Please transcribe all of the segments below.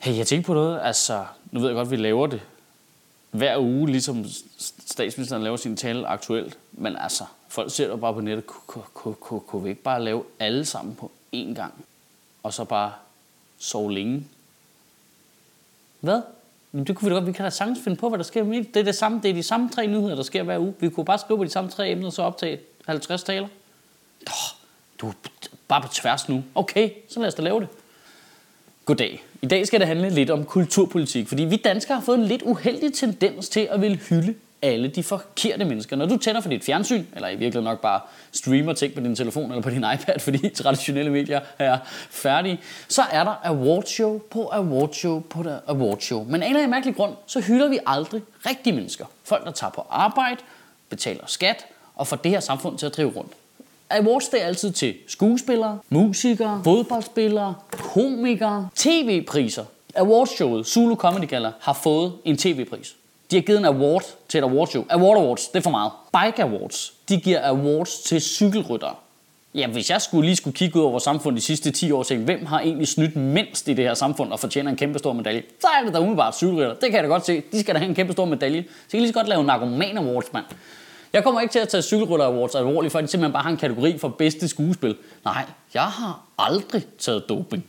Hey, jeg tænkte på noget. Altså, nu ved jeg godt, at vi laver det hver uge, ligesom statsministeren laver sin tale aktuelt. Men altså, folk ser jo bare på nettet, kunne, kunne, kunne, kunne vi ikke bare lave alle sammen på én gang? Og så bare sove længe? Hvad? Men det kunne vi da godt. Vi kan da sagtens finde på, hvad der sker. Det er, det samme, det er de samme tre nyheder, der sker hver uge. Vi kunne bare skrive på de samme tre emner, og så optage 50 taler. Du er bare på tværs nu. Okay, så lad os da lave det. Goddag. I dag skal det handle lidt om kulturpolitik, fordi vi danskere har fået en lidt uheldig tendens til at ville hylde alle de forkerte mennesker. Når du tænder for dit fjernsyn, eller i virkeligheden nok bare streamer ting på din telefon eller på din iPad, fordi traditionelle medier er færdige, så er der awardshow på awardshow på awardshow. Men af en eller anden mærkelig grund, så hylder vi aldrig rigtige mennesker. Folk, der tager på arbejde, betaler skat og får det her samfund til at drive rundt. Awards det er altid til skuespillere, musikere, fodboldspillere, komikere, tv-priser. Awardsshowet Zulu Comedy Gala har fået en tv-pris. De har givet en award til et awardshow. Award Awards, det er for meget. Bike Awards, de giver awards til cykelryttere. Ja, hvis jeg skulle lige skulle kigge ud over vores samfund de sidste 10 år og tænke, hvem har egentlig snydt mindst i det her samfund og fortjener en kæmpe stor medalje, så er det da umiddelbart cykelrytter. Det kan jeg da godt se. De skal da have en kæmpe stor medalje. Så kan lige så godt lave narkoman awards, mand. Jeg kommer ikke til at tage cykelrytter awards alvorligt, for de simpelthen bare har en kategori for bedste skuespil. Nej, jeg har aldrig taget doping.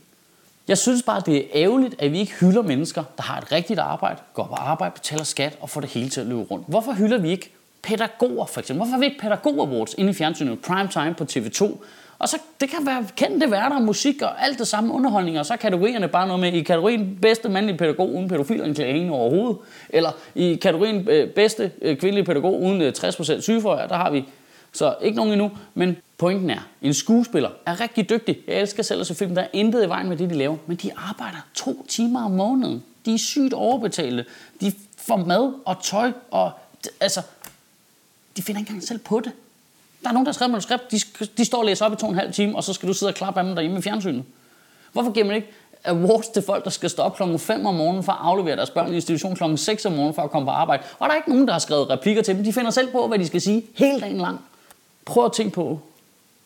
Jeg synes bare, det er ærgerligt, at vi ikke hylder mennesker, der har et rigtigt arbejde, går på arbejde, betaler skat og får det hele til at løbe rundt. Hvorfor hylder vi ikke pædagoger for eksempel? Hvorfor har vi ikke pædagog awards inde i fjernsynet, primetime på TV2? Og så, det kan være kendte værter, musik og alt det samme underholdning, og så er kategorierne bare noget med, i kategorien bedste mandlige pædagog uden pædofil og overhovedet, eller i kategorien øh, bedste øh, kvindelige pædagog uden 60% øh, sygefravær, der har vi så ikke nogen endnu, men pointen er, en skuespiller er rigtig dygtig. Jeg elsker selv at se film, der er intet i vejen med det, de laver, men de arbejder to timer om måneden. De er sygt overbetalte. De får mad og tøj, og altså, de finder ikke engang selv på det. Der er nogen, der har skrevet manuskript, de, de står og læser op i to og en halv time, og så skal du sidde og klappe af dem derhjemme i fjernsynet. Hvorfor giver man ikke awards til folk, der skal stå op klokken 5 om morgenen for at aflevere deres børn i institution klokken 6 om morgenen for at komme på arbejde? Og der er ikke nogen, der har skrevet replikker til dem. De finder selv på, hvad de skal sige hele dagen lang. Prøv at tænke på,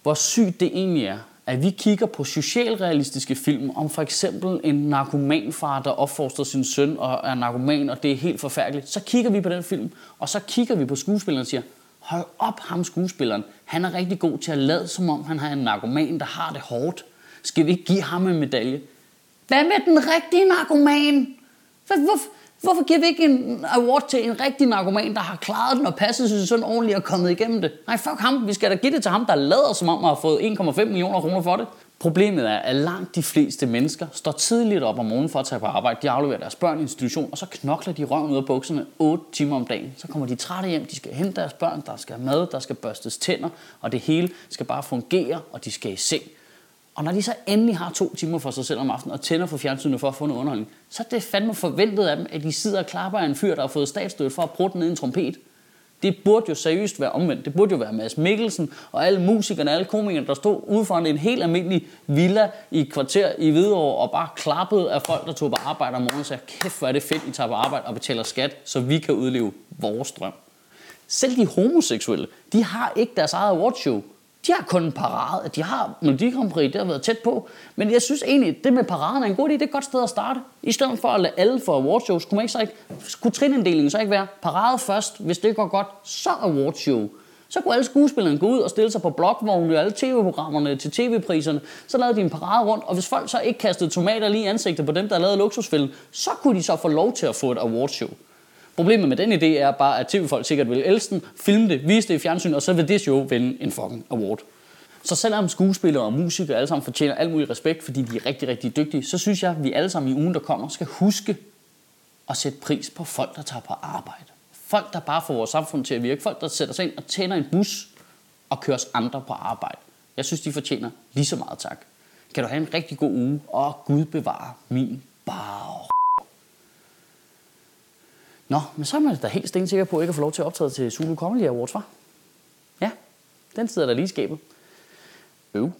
hvor sygt det egentlig er, at vi kigger på socialrealistiske film om for eksempel en narkomanfar, der opfostrer sin søn og er narkoman, og det er helt forfærdeligt. Så kigger vi på den film, og så kigger vi på skuespilleren og siger, hold op ham skuespilleren, han er rigtig god til at lade som om han har en narkoman, der har det hårdt. Skal vi ikke give ham en medalje? Hvad med den rigtige narkoman? Hvorfor, hvorfor giver vi ikke en award til en rigtig narkoman, der har klaret den og passet sig sådan ordentligt og kommet igennem det? Nej, fuck ham. Vi skal da give det til ham, der lader som om, har fået 1,5 millioner kroner for det. Problemet er, at langt de fleste mennesker står tidligt op om morgenen for at tage på arbejde. De afleverer deres børn i institution, og så knokler de røven ud af bukserne 8 timer om dagen. Så kommer de trætte hjem, de skal hente deres børn, der skal mad, der skal børstes tænder, og det hele skal bare fungere, og de skal i seng. Og når de så endelig har to timer for sig selv om aftenen og tænder for fjernsynet for at få noget underholdning, så er det fandme forventet af dem, at de sidder og klapper af en fyr, der har fået statsstøtte for at bruge ned i en trompet. Det burde jo seriøst være omvendt. Det burde jo være Mads Mikkelsen og alle musikerne, alle komikerne, der stod ude foran en helt almindelig villa i et kvarter i Hvidovre og bare klappede af folk, der tog på arbejde om morgenen og sagde, kæft hvor er det fedt, I tager på arbejde og betaler skat, så vi kan udleve vores drøm. Selv de homoseksuelle, de har ikke deres eget awardshow. De har kun en parade. De har Melodi Grand Prix, det har været tæt på. Men jeg synes egentlig, det med paraden er en god idé. Det er et godt sted at starte. I stedet for at lade alle få awardshows, kunne man ikke så ikke, skulle trininddelingen så ikke være parade først, hvis det går godt, så awardshow. Så kunne alle skuespillerne gå ud og stille sig på blokvogne og alle tv-programmerne til tv-priserne. Så lavede de en parade rundt, og hvis folk så ikke kastede tomater lige i ansigtet på dem, der lavede luksusfilmen, så kunne de så få lov til at få et awardshow. Problemet med den idé er bare, at tv-folk sikkert vil elske den, filme det, vise det i fjernsyn, og så vil det show vinde en fucking award. Så selvom skuespillere og musikere alle sammen fortjener alt mulig respekt, fordi de er rigtig, rigtig dygtige, så synes jeg, at vi alle sammen i ugen, der kommer, skal huske at sætte pris på folk, der tager på arbejde. Folk, der bare får vores samfund til at virke. Folk, der sætter sig ind og tænder en bus og kører os andre på arbejde. Jeg synes, de fortjener lige så meget tak. Kan du have en rigtig god uge, og Gud bevare min bag. Nå, men så er man da helt stensikker på, ikke at få lov til at optræde til Zulu Comedy Awards, var? Ja, den sidder der lige i skabet. Øv.